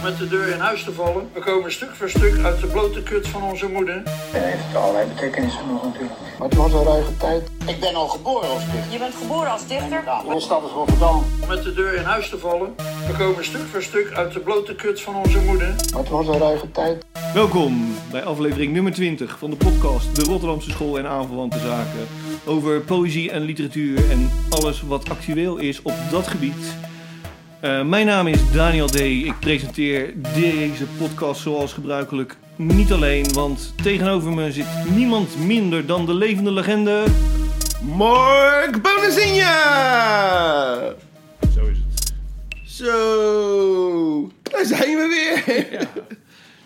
om met de deur in huis te vallen. We komen stuk voor stuk uit de blote kut van onze moeder. En heeft allerlei betekenissen nog natuurlijk. Maar het was een ruige tijd. Ik ben al geboren als dichter. Je bent geboren als dichter? Mijn stad is Rotterdam. Om met de deur in huis te vallen. We komen stuk voor stuk uit de blote kut van onze moeder. Maar het was een ruige tijd. Welkom bij aflevering nummer 20 van de podcast De Rotterdamse School en aanverwante zaken. Over poëzie en literatuur en alles wat actueel is op dat gebied. Eh, mijn naam is Daniel D. Ik presenteer deze podcast zoals gebruikelijk niet alleen, want tegenover me zit niemand minder dan de levende legende. Mark Bonazinha! Zo is het. Zo, daar zijn we weer. Ja,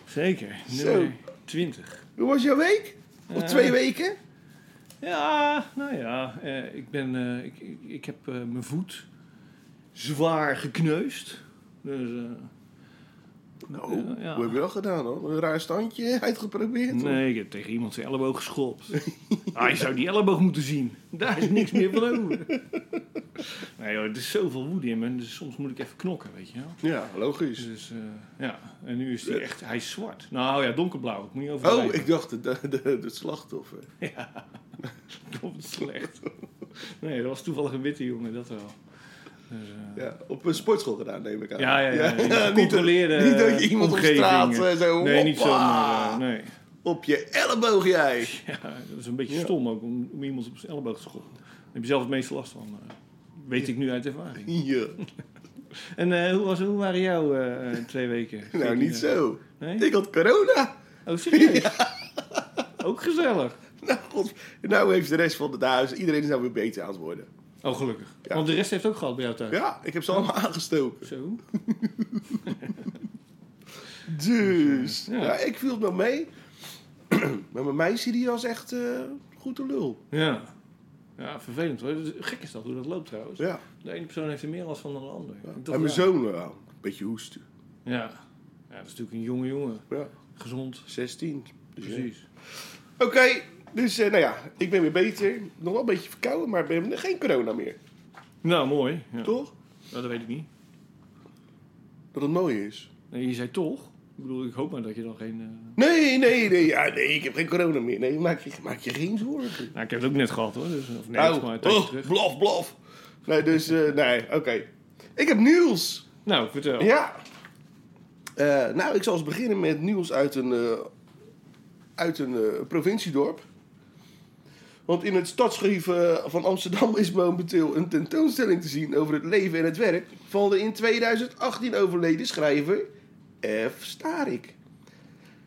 zeker. Zo. Nummer 20. Hoe was jouw week? Of Eh. twee weken? Ja, nou ja, eh, ik, ben, ik, ik, ik heb mijn voet zwaar gekneusd. Dus, eh, Nou, ja, ja. hoe heb je dat gedaan hoor? Een raar standje uitgeprobeerd? nee, ik heb tegen iemand zijn elleboog geschopt. ah, je zou die elleboog moeten zien. Daar is niks meer van over. Nee joh, er is zoveel woede in me. Dus soms moet ik even knokken, weet je wel. Ja, logisch. Dus eh, ja, en nu is hij echt, hij is zwart. Nou ja, donkerblauw. Ik moet niet over Oh, ik dacht de, de, de, slachtoffer. Komt slecht. Nee, dat was toevallig een witte jongen, dat wel. Dus, eh, Ja, op een sportschool gedaan neem ik aan. Ja, ja, ja. niet, dat, niet dat je iemand op straat eh, zo Nee, niet zomaar. eh, nee. Op je elleboog jij. Ja, dat is een beetje stom ook om, om iemand op zijn elleboog te schoppen. Daar heb je zelf het meeste last van. weet ik nu uit ervaring. Ja. En hoe, was, hoe waren jouw twee weken? Nou, niet zo. Nee? Ik had corona. Oh, serieus? Ook gezellig. Nou, god, nou heeft de rest van het huis, iedereen is nou weer beter aan het worden. Oh, gelukkig. Ja. Want de rest heeft ook gehad bij jou thuis. Ja, ik heb ze allemaal aangestoken. Zo. Dus, Ja. ja. ik viel het nog mee. maar met mij zie die als echt eh goed de lul. Ja. Ja, vervelend hoor. Gek is dat hoe dat loopt trouwens. Ja. De ene persoon heeft er meer last van dan de ander. En mijn zoon, wel, een beetje hoesten. Ja. ja, dat is natuurlijk een jonge jongen. Ja, Gezond. 16. Dus. Precies. Oké, dus eh, nou ja, ik ben weer beter. Nog wel een beetje verkouden, maar ik ben geen corona meer. Nou, mooi. Ja. Toch? Nou, dat weet ik niet. Dat het mooi is. Nee, je zei toch? Ik bedoel, ik hoop maar dat je dan geen... eh, Nee, nee, nee, ja, nee, ik heb geen corona meer. Nee, maak je, maak je geen zorgen. Nou, ik heb het ook net gehad hoor. Dus, of net, Nou, maar een tijdje oh, terug. blaf, blaf. Nee, dus, eh, nee, oké. Ik heb nieuws. Nou, vertel. Ja. Nou, ik zal eens beginnen met nieuws uit een, uit een provinciedorp. Want in het stadsarchief eh, van Amsterdam is momenteel een tentoonstelling te zien over het leven en het werk van de in 2018 overleden schrijver F. Starik.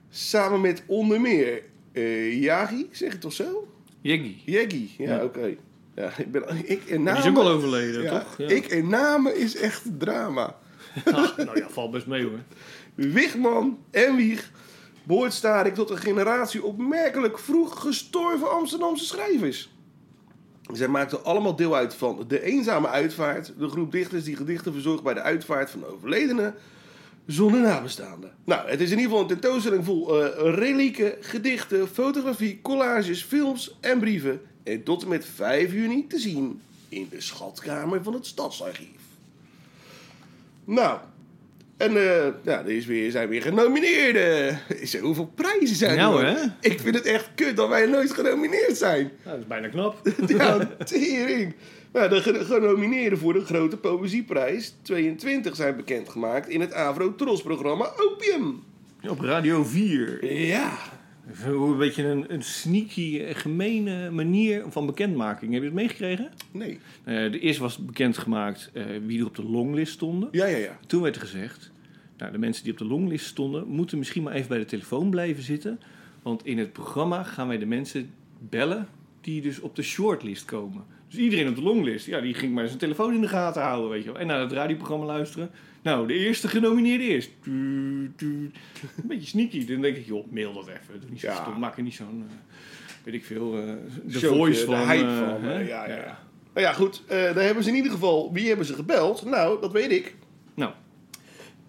Samen met onder meer eh Yagi, zeg het toch zo? Jeggy. Jeggy, ja, Ja. oké. Ja, ik ben, ik en Die namen, is ook al overleden, ja, toch? Ja. Ik en namen is echt drama. Ah, nou ja, valt best mee hoor. Wigman en Wieg behoort Starik tot een generatie opmerkelijk vroeg gestorven Amsterdamse schrijvers. Zij maakten allemaal deel uit van De Eenzame Uitvaart, de groep dichters die gedichten verzorgt bij de uitvaart van overledenen zonder nabestaanden. Nou, het is in ieder geval een tentoonstelling vol eh relieken, gedichten, fotografie, collages, films en brieven. En tot en met 5 juni te zien in de schatkamer van het Stadsarchief. Nou, en eh, ja, er is weer, zijn weer genomineerden. Zo, Hoeveel prijzen zijn er? Nou, nog? hè? Ik vind het echt kut dat wij nooit genomineerd zijn. Nou, dat is bijna knap. Ja, tering. Nou, de ge- genomineerden voor de Grote Poëzieprijs 22 zijn bekendgemaakt in het Avro Tros programma Opium. Op Radio 4. Ja. Hoe Een beetje een, een sneaky, eh, gemene manier van bekendmaking. Heb je het meegekregen? Nee. Eh, de eerste was bekendgemaakt eh, wie er op de longlist stonden. Ja, ja, ja. Toen werd er gezegd, nou, de mensen die op de longlist stonden, moeten misschien maar even bij de telefoon blijven zitten. Want in het programma gaan wij de mensen bellen die dus op de shortlist komen. Dus iedereen op de longlist, ja, die ging maar zijn telefoon in de gaten houden, weet je wel. En naar het radioprogramma luisteren. Nou, de eerste genomineerde is. Een beetje sneaky. Dan denk ik, joh, mail dat even. Doe niet zo Ja. stom. Maak er niet zo'n, eh, weet ik veel, eh, de Showtje, voice de van. hype eh, van, hè? ja, ja, ja. Nou ja, goed. daar hebben ze in ieder geval... Wie hebben ze gebeld? Nou, dat weet ik. Nou,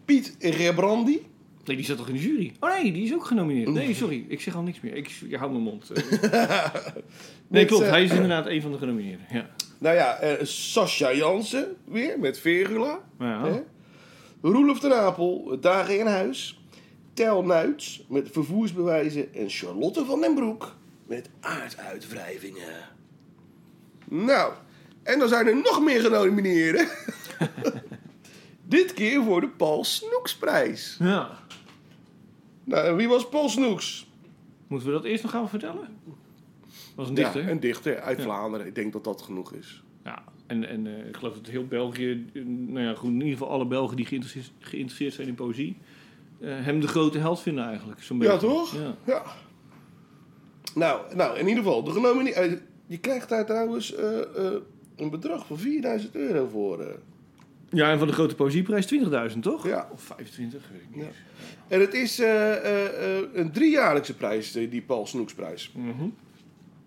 Piet Rebrandi. Nee, die zat toch in de jury? Oh nee, die is ook genomineerd. Nee, sorry, ik zeg al niks meer. Ik, ik hou mijn mond. Eh, nee, klopt. eh, Hij is inderdaad een van de genomineerden. Ja. Nou ja, eh Sascha Jansen weer met Vergula. Ja. Hè? Roelof de Napel, Dagen in Huis. Tel Nuits met vervoersbewijzen. En Charlotte van den Broek met aarduitwrijvingen. Nou, en dan zijn er nog meer genomineerden. Dit keer voor de Paul Snoeksprijs. Ja. Nou, wie was Paul Snoeks? Moeten we dat eerst nog gaan vertellen? was een dichter. Ja, een dichter uit Vlaanderen. Ik denk dat dat genoeg is. Ja, en, en eh, ik geloof dat heel België, eh, nou ja, goed, in ieder geval alle Belgen die geïnteresseerd, geïnteresseerd zijn in poëzie, eh, hem de grote held vinden eigenlijk. Zo'n Ja, toch? Ja. Ja. Nou, nou, in ieder geval, de genomineerde... Je krijgt daar trouwens eh, eh, een bedrag van 4000 euro voor. Ja, en van de grote poëzieprijs 20.000, toch? Ja. Of 25, weet ik niet. Ja. En het is eh, eh, eh, een driejaarlijkse prijs, die Paul Snoeksprijs. Mhm.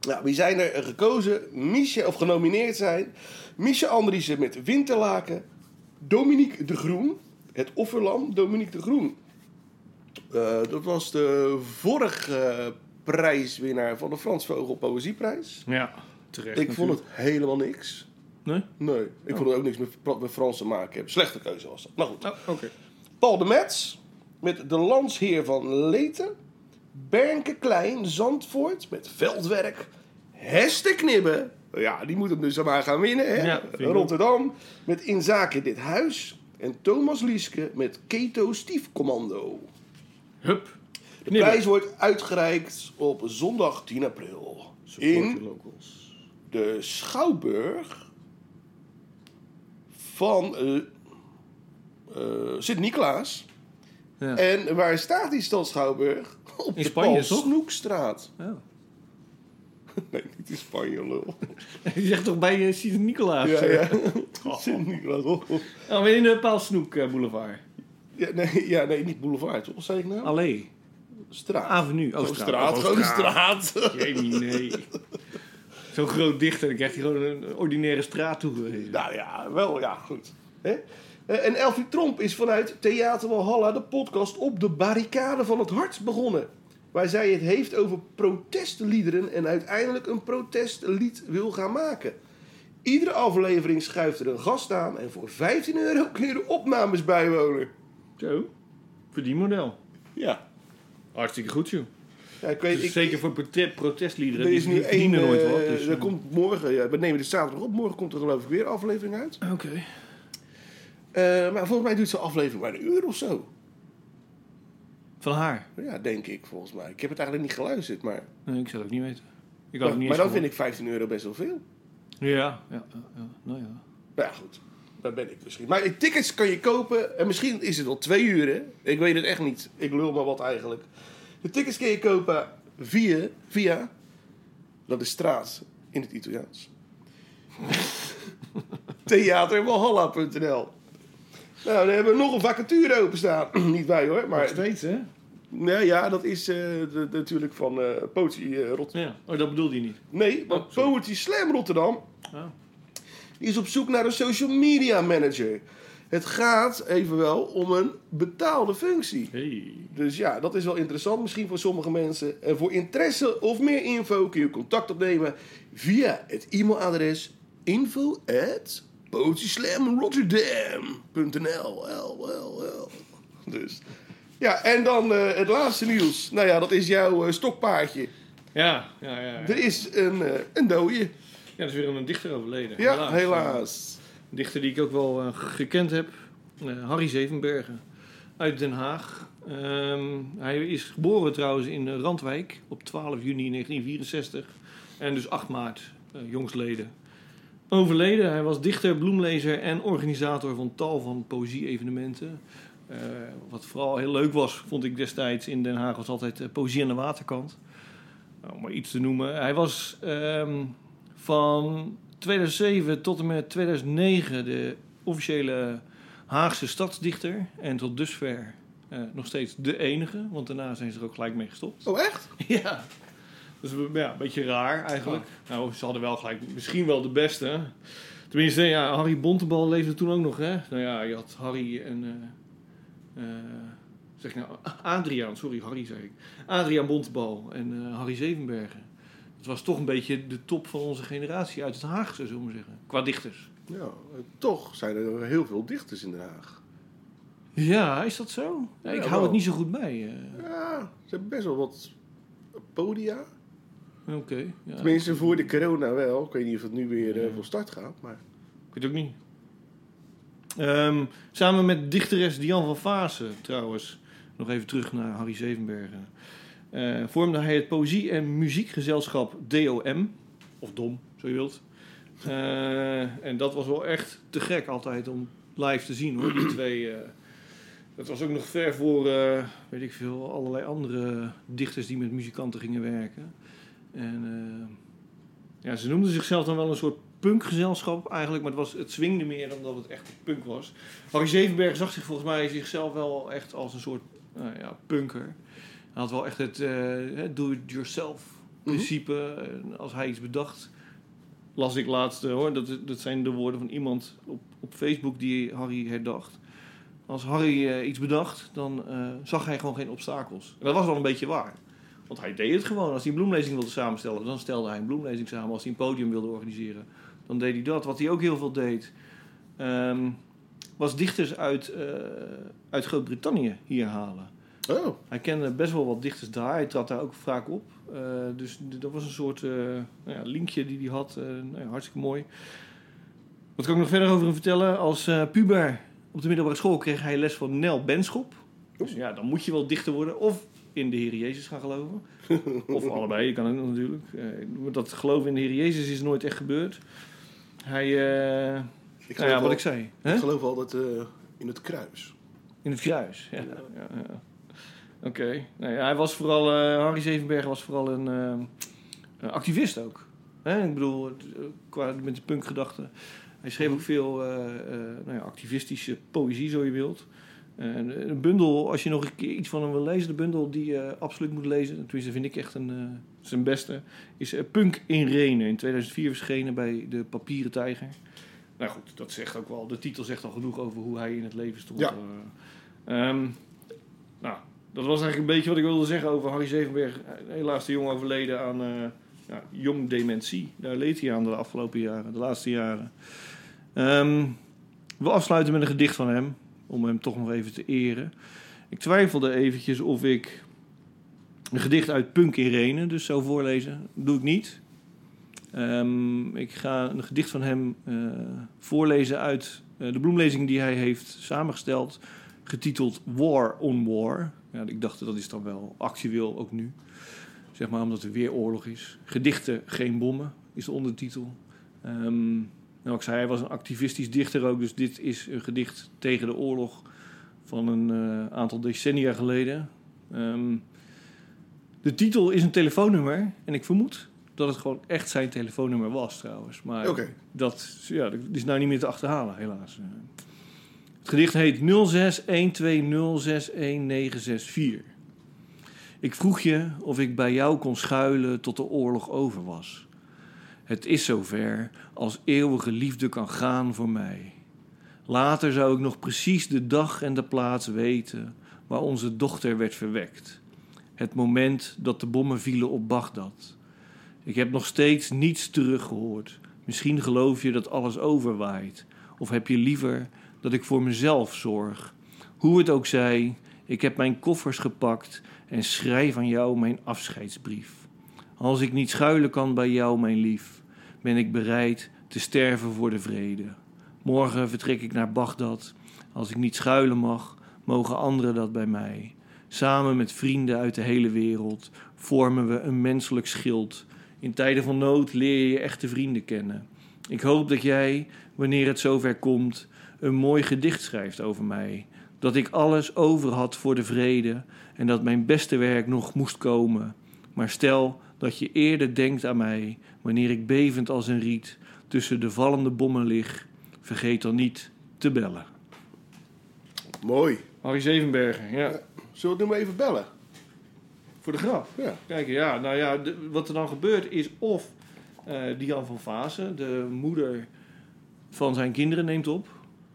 Nou, wie zijn er gekozen? Micha, of genomineerd zijn? Misha Andriessen met Winterlaken. Dominique de Groen. Het Offerlam, Dominique de Groen. Dat was de vorige prijswinnaar van de Frans Vogel Poëzieprijs. Ja, terecht. Ik vond het helemaal niks. Nee? Nee, ik vond het ook niks met, met Frans te maken hebben. Slechte keuze was dat. Maar goed. Oh, oké. Paul de Metz met de landsheer van Leten. Bernke Klein, Zandvoort met veldwerk. Hester Knibbe, ja, die moet hem dus maar gaan winnen. Hè? Ja. Rotterdam met Inzaken dit huis. En Thomas Lieske met Keto Stiefcommando. Hup. De Knibbe. prijs wordt uitgereikt op zondag 10 april. In locals. de Schouwburg van eh, eh, Sint-Nicolaas. Ja. En waar staat die stad Schouwburg? Op In de Spanje, Paul? Snoekstraat. Oh. Nee, niet in Spanje, lul. Je zegt toch bij uh, Sint-Nicolaas? Ja, eh? ja. Sint-Nicolaas. Oh, in de Paal Snoek eh, Boulevard. Ja, nee, ja, nee, niet boulevard, toch? Wat zei ik nou? Allee. Straat. Avenue. Oh, straat. straat. Oh, straat. Jemie, nee. Zo'n groot dichter, dan krijgt hij gewoon een ordinaire straat toegewezen. Nou ja, wel, ja, goed. Hè? Eh, En Elfie Tromp is vanuit Theater Walhalla de podcast op de barricade van het hart begonnen. Waar zij het heeft over protestliederen en uiteindelijk een protestlied wil gaan maken. Iedere aflevering schuift er een gast aan en voor 15 euro kun je de opnames bijwonen. Zo. Verdienmodel. Ja. Hartstikke goed, joh. Ja ik weet, Dus ik, zeker voor prote- protestliederen. er die is nu één, nooit wat. eh, Dus, er eh, komt morgen, ja, we nemen de zaterdag op, morgen komt er geloof ik weer een aflevering uit. Oké. Eh, maar volgens mij duurt zo'n aflevering maar een uur of zo. Van haar? Ja, denk ik volgens mij. Ik heb het eigenlijk niet geluisterd, maar... Nee, ik zou het ook niet weten. Ik had Maar, het niet maar dan vind ik 15 euro best wel veel. Ja, ja, ja, ja. Nou ja. Nou ja, goed. Daar ben ik misschien. Maar die tickets kan je kopen. En misschien is het wel twee uur, hè? Ik weet het echt niet. Ik lul maar wat eigenlijk. De tickets kun je kopen via... via dat is straat in het Italiaans. Theaterwalhalla.nl Nou, dan hebben we nog een vacature openstaan. niet wij hoor, maar... steeds, hè? Nee, ja, dat is eh, de- natuurlijk van eh Potie eh, Rotterdam. Ja. Oh, dat bedoelde je niet. Nee, want Oh, sorry. Poetry Slam Rotterdam Oh. die is op zoek naar een social media manager. Het gaat evenwel om een betaalde functie. Hey. Dus ja, dat is wel interessant misschien voor sommige mensen. En voor interesse of meer info kun je contact opnemen via het e-mailadres info at potieslamrotterdam.nl L, L, L. Dus ja, en dan eh, het laatste nieuws. Nou ja, dat is jouw eh, stokpaardje. Ja, ja, ja. Ja, Er is een, eh, een dode. ja er is weer een dichter overleden. Ja, helaas. Een dichter die ik ook wel eh, gekend heb. Eh, Harry Zevenbergen. Uit Den Haag. Ehm, hij is geboren trouwens in eh, Randwijk op 12 juni 1964. En dus 8 maart, jongstleden. Overleden. Hij was dichter, bloemlezer en organisator van tal van poëzie-evenementen. Wat vooral heel leuk was, vond ik destijds in Den Haag, was altijd poëzie aan de waterkant. Nou, om maar iets te noemen. Hij was ehm, van 2007 tot en met 2009 de officiële Haagse stadsdichter. En tot dusver eh, nog steeds de enige, want daarna zijn ze er ook gelijk mee gestopt. Oh, echt? Ja. Dus ja, een beetje raar eigenlijk. Nou, ze hadden wel gelijk misschien wel de beste. Tenminste, ja, Harry Bontebal leefde toen ook nog, hè? Nou ja, je had Harry en... eh, eh, zeg ik nou, Adriaan, sorry, Harry zei ik. Adriaan Bontebal en Harry Zevenbergen. Het was toch een beetje de top van onze generatie uit het Haagse, zullen we zeggen. Qua dichters. Ja, toch zijn er heel veel dichters in Den Haag. Ja, is dat zo? Ja, ik Ja, hou het niet zo goed bij. eh. Ja, ze hebben best wel wat podia. Oké. ja. Tenminste, voor de corona wel. Ik weet niet of het nu weer eh, van start gaat. Maar... Ik weet het ook niet. Ehm, samen met dichteres Diane van Vaassen, trouwens, nog even terug naar Harry Zevenbergen, eh, vormde hij het poëzie- en muziekgezelschap DOM, of DOM, zo je wilt. Eh, en dat was wel echt te gek altijd om live te zien hoor, die twee. eh. dat was ook nog ver voor, weet ik veel, allerlei andere dichters die met muzikanten gingen werken. En ja, ze noemden zichzelf dan wel een soort punkgezelschap eigenlijk, maar het, was, het swingde meer dan dat het echt punk was. Harry Zevenberg zag zich volgens mij zichzelf wel echt als een soort nou ja, punker. Hij had wel echt het eh, do-it-yourself principe. En Als hij iets bedacht, las ik laatst eh, hoor, dat, dat zijn de woorden van iemand op, op Facebook die Harry herdacht. Als Harry eh, iets bedacht, dan zag hij gewoon geen obstakels. En dat was wel een beetje waar. Want hij deed het gewoon. Als hij een bloemlezing wilde samenstellen, dan stelde hij een bloemlezing samen. Als hij een podium wilde organiseren, dan deed hij dat. Wat hij ook heel veel deed, ehm, was dichters uit, uit Groot-Brittannië hier halen. Oh, Hij kende best wel wat dichters daar. Hij trad daar ook vaak op. Eh, dus dat was een soort eh, nou ja, linkje die hij had. Eh, nou ja, hartstikke mooi. Wat kan ik nog verder over hem vertellen? Als puber op de middelbare school kreeg hij les van Nel Benschop. Dus ja, dan moet je wel dichter worden. Of in de Heer Jezus gaan geloven. of allebei, je kan ook nog natuurlijk. Dat geloven in de Heer Jezus is nooit echt gebeurd. Hij, ik nou ja, wat al- ik zei. Ik geloof altijd in het kruis. In het kruis, ja. ja. Oké. Ja, hij was vooral, eh, Harry Zevenberg was vooral een eh, eh, activist ook. Hè? Ik bedoel, eh, qua met de punkgedachte. Hij schreef ook veel eh, nou ja, activistische poëzie, zo je wilt. En een bundel, als je nog een keer iets van hem wil lezen, de bundel die je absoluut moet lezen, tenminste vind ik echt een, zijn beste, is Punk in Renen. In 2004 verschenen bij de Papieren Tijger. Nou goed, dat zegt ook wel, de titel zegt al genoeg over hoe hij in het leven stond. Ja. Eh, ehm, nou, dat was eigenlijk een beetje wat ik wilde zeggen over Harry Zevenberg. Helaas de jong overleden aan eh, ja, jong dementie. Daar leed hij aan de afgelopen jaren, de laatste jaren. Ehm, we afsluiten met een gedicht van hem, om hem toch nog even te eren. Ik twijfelde eventjes of ik een gedicht uit Punk in Renen dus zou voorlezen. Dat doe ik niet. Ehm, ik ga een gedicht van hem eh, voorlezen uit eh, de bloemlezing die hij heeft samengesteld, getiteld War on War. Ja, ik dacht dat is dan wel actueel ook nu. Zeg maar omdat er weer oorlog is. Gedichten, geen bommen is de ondertitel. Ehm, nou, ik zei, hij was een activistisch dichter ook, dus dit is een gedicht tegen de oorlog van een eh, aantal decennia geleden. Ehm, de titel is een telefoonnummer en ik vermoed dat het gewoon echt zijn telefoonnummer was trouwens. Maar dat, ja, dat is nou niet meer te achterhalen helaas. Het gedicht heet 0612061964. Ik vroeg je of ik bij jou kon schuilen tot de oorlog over was. Het is zover als eeuwige liefde kan gaan voor mij. Later zou ik nog precies de dag en de plaats weten waar onze dochter werd verwekt. Het moment dat de bommen vielen op Bagdad. Ik heb nog steeds niets teruggehoord. Misschien geloof je dat alles overwaait. Of heb je liever dat ik voor mezelf zorg? Hoe het ook zij, ik heb mijn koffers gepakt en schrijf aan jou mijn afscheidsbrief. Als ik niet schuilen kan bij jou, mijn lief, ben ik bereid te sterven voor de vrede. Morgen vertrek ik naar Bagdad. Als ik niet schuilen mag, mogen anderen dat bij mij. Samen met vrienden uit de hele wereld vormen we een menselijk schild. In tijden van nood leer je je echte vrienden kennen. Ik hoop dat jij, wanneer het zover komt, een mooi gedicht schrijft over mij. Dat ik alles over had voor de vrede en dat mijn beste werk nog moest komen. Maar stel dat je eerder denkt aan mij wanneer ik bevend als een riet tussen de vallende bommen lig. Vergeet dan niet te bellen. Mooi. Harry Zevenbergen, ja. Zullen we het nu maar even bellen? Voor de grap. Ja. Kijk, ja, nou ja, de- wat er dan gebeurt is of eh Dian van Vaassen, de moeder van zijn kinderen, neemt op.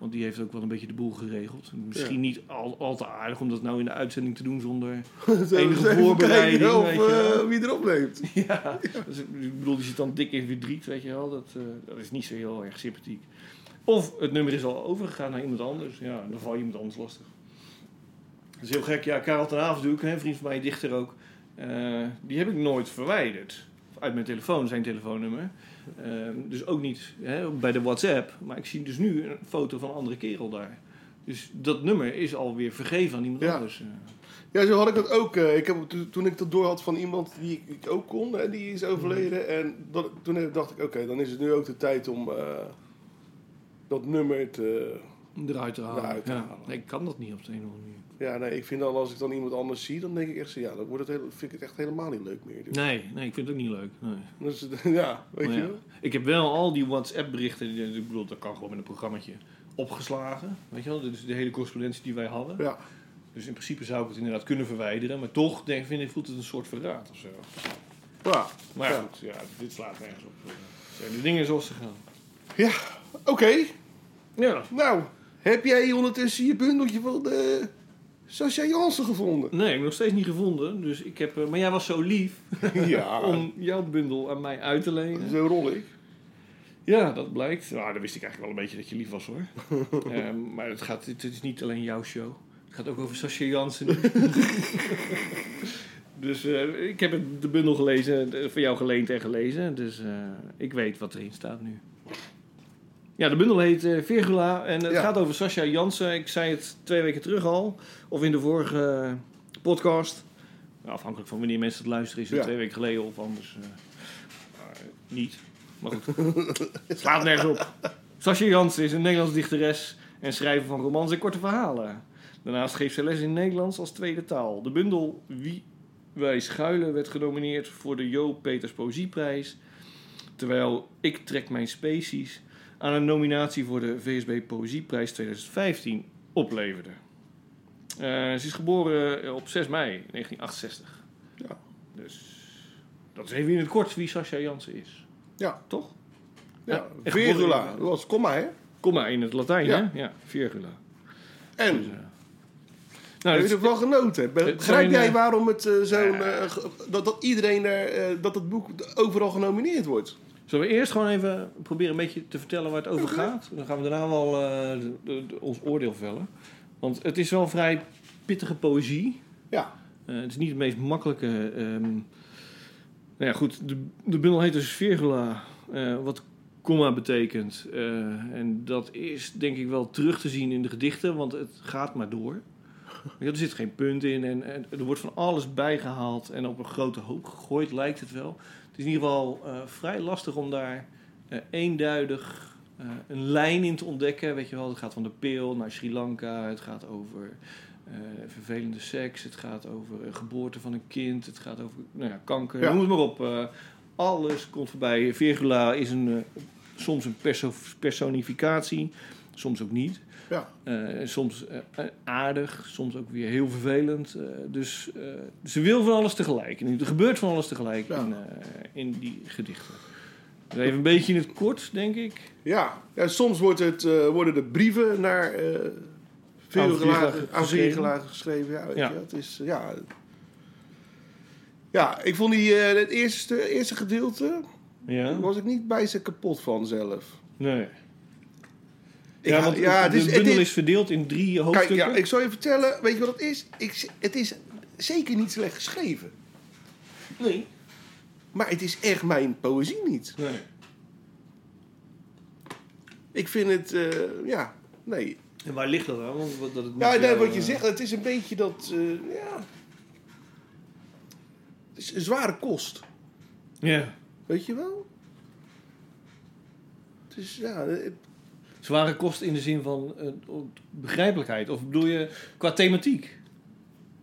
Want die heeft ook wel een beetje de boel geregeld. Misschien Ja. niet al, al te aardig om dat nou in de uitzending te doen zonder... Enige voorbereiding, of, weet je wel. eh, wie erop neemt. ja, dus, ik bedoel, die zit dan dik in verdriet, weet je wel. Dat, eh, dat is niet zo heel erg sympathiek. Of het nummer is al overgegaan naar iemand anders. Ja, dan val je iemand anders lastig. Dat is heel gek. Ja, Karel ten hè, een vriend van mij, dichter ook. eh, die heb ik nooit verwijderd. Uit mijn telefoon, zijn telefoonnummer. Eh, dus ook niet hè, bij de WhatsApp. Maar ik zie dus nu een foto van een andere kerel daar. Dus dat nummer is alweer vergeven aan iemand Ja. anders. eh. Ja, zo had ik dat ook. eh, ik heb, to- toen ik dat door had van iemand die ik, ook kon, hè, die is overleden. En dat, toen dacht ik, oké, dan is het nu ook de tijd om eh, dat nummer te... Eruit te halen. Eruit te ja. Nee, ik kan dat niet op de een of andere manier. Ja, nee, ik vind dan als ik dan iemand anders zie, dan denk ik echt zo, ja, dan wordt het heel, vind ik het echt helemaal niet leuk meer. Dus, Nee, nee, ik vind het ook niet leuk. Nee. dus, ja, weet Maar je ja, wel? Ik heb wel al die WhatsApp-berichten, ik bedoel, dat kan gewoon met een programmaotje, opgeslagen. Weet je wel, dus de hele correspondentie die wij hadden. Ja, Dus in principe zou ik het inderdaad kunnen verwijderen, maar toch denk, vind ik, voelt het een soort verraad of zo. ja. Maar Ja. goed, ja, dit slaat nergens op. Zijn de dingen zoals ze gaan. ja. oké. Ja. Nou, heb jij ondertussen je bundeltje van de Sascha Jansen gevonden? Nee, ik heb nog steeds niet gevonden. Dus ik heb, eh, maar jij was zo lief ja, om jouw bundel aan mij uit te lenen. zo rol ik. Ja, dat blijkt. Nou, dan wist ik eigenlijk wel een beetje dat je lief was hoor. Ehm, maar het, gaat, het is niet alleen jouw show. Het gaat ook over Sascha Jansen. dus eh, ik heb de bundel gelezen, van jou geleend en gelezen. Dus eh, ik weet wat erin staat nu. Ja, de bundel heet eh, Virgula en het Ja. gaat over Sascha Jansen. Ik zei het twee weken terug al, of in de vorige podcast. Nou, afhankelijk van wanneer mensen het luisteren, is het Ja. twee weken geleden of anders eh, niet. Maar goed, het slaat nergens op. Sascha Jansen is een Nederlands dichteres en schrijver van romans en korte verhalen. Daarnaast geeft ze les in Nederlands als tweede taal. De bundel Wie wij schuilen werd genomineerd voor de Jo Peters Poëzieprijs. Terwijl Ik trek mijn species aan een nominatie voor de VSB Poëzieprijs 2015 opleverde. Eh, ze is geboren op 6 mei 1968. Ja. Dus dat is even in het kort wie Sascha Jansen is. Ja, Toch? ja. Virgula, dat was komma, hè? Komma in het Latijn, Ja. hè? Ja, virgula. En, Dus, eh, nou, heb je het- wel genoten? Begrijp jij eh, waarom het eh, zo'n... Eh, dat, dat iedereen er, eh, dat het boek overal genomineerd wordt? Zullen we eerst gewoon even proberen een beetje te vertellen waar het over gaat? Dan gaan we daarna wel eh, de- de- de- ons oordeel vellen. Want het is wel vrij pittige poëzie. Ja, Eh, het is niet het meest makkelijke. ehm, nou ja, goed. De, de bundel heet dus Virgula, eh, wat komma betekent. En dat is denk ik wel terug te zien in de gedichten, want het gaat maar door. Er zit geen punt in en, en er wordt van alles bijgehaald en op een grote hoop gegooid, lijkt het wel. Het is in ieder geval eh, vrij lastig om daar eh, eenduidig eh, een lijn in te ontdekken. Weet je wel, het gaat van de pil naar Sri Lanka, het gaat over vervelende seks, het gaat over geboorte van een kind, het gaat over nou ja, kanker, Ja. noem het maar op. Alles komt voorbij. Virgula is een, soms een perso- personificatie, soms ook niet. ja. Eh, soms eh, eh, aardig, soms ook weer heel vervelend. Dus ze wil van alles tegelijk. En er gebeurt van alles tegelijk Ja. in, in die gedichten. Dus even een beetje in het kort, denk ik. Ja, ja soms wordt het, worden de brieven naar Virgula geschreven. Ja, weet Ja. Je, het is, ja. ja, ik vond die, het eerste, eerste gedeelte, Ja? daar was ik niet bij ze kapot van zelf. Nee. Ja, want ja, het de is, het bundel is- is verdeeld in drie Kijk, hoofdstukken. ja, ik zal je vertellen, weet je wat het is? Ik, het is zeker niet slecht geschreven. Nee. Maar het is echt mijn poëzie niet. nee. Ik vind het, eh, ja, nee. En waar ligt dat aan? Want wat- dat het Ja, nee, jou, wat je eh, zegt, het is een beetje dat, eh, ja... Het is een zware kost, Ja. weet je wel? Het is, ja... het- Zware kost in de zin van eh, begrijpelijkheid. Of bedoel je qua thematiek?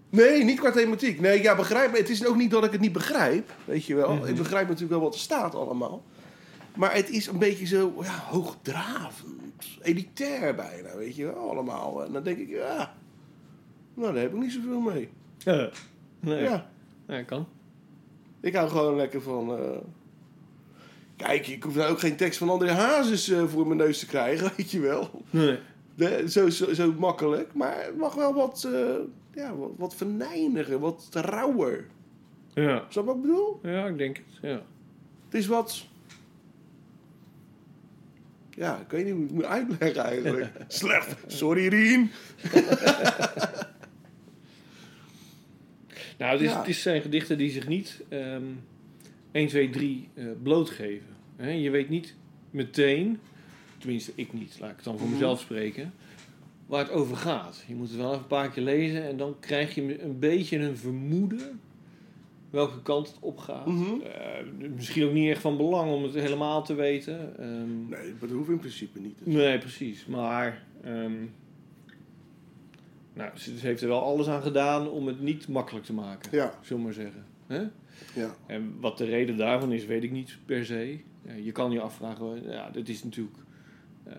Nee, niet qua thematiek. Nee, ja, begrijp. Het is ook niet dat ik het niet begrijp, weet je wel. Mhm. Ik begrijp natuurlijk wel wat er staat allemaal. Maar het is een beetje zo, ja, hoogdravend, elitair bijna, weet je wel, allemaal. En dan denk ik, ja, nou, daar heb ik niet zoveel mee. Ja. Nee. Ja, Ja, kan. ik hou gewoon lekker van... eh, Kijk, ik hoef nou ook geen tekst van André Hazes eh, voor mijn neus te krijgen, weet je wel. Nee. De- zo, zo, zo makkelijk, maar het mag wel wat, eh, ja, wat, wat wat rauwer. Ja. Snap je wat ik bedoel? Ja, ik denk het. Ja. Het is wat... Ja, ik weet niet hoe ik het moet uitleggen eigenlijk. Slecht. Sorry, Rien. Nou, het, is, Ja. het is zijn gedichten die zich niet ehm 1, 2, 3 eh, blootgeven. Hè, je weet niet meteen, tenminste ik niet, laat ik het dan voor Mhm. mezelf spreken, waar het over gaat. Je moet het wel even een paar keer lezen en dan krijg je een beetje een vermoeden welke kant het opgaat. Mhm. Eh, misschien ook niet echt van belang om het helemaal te weten. Ehm, Nee, dat hoeft in principe niet. Nee, precies. Maar ehm, nou, ze heeft er wel alles aan gedaan om het niet makkelijk te maken, Ja, zullen we maar zeggen. Hè? Ja. En wat de reden daarvan is, weet ik niet per se. Je kan je afvragen, ja, dit is natuurlijk eh,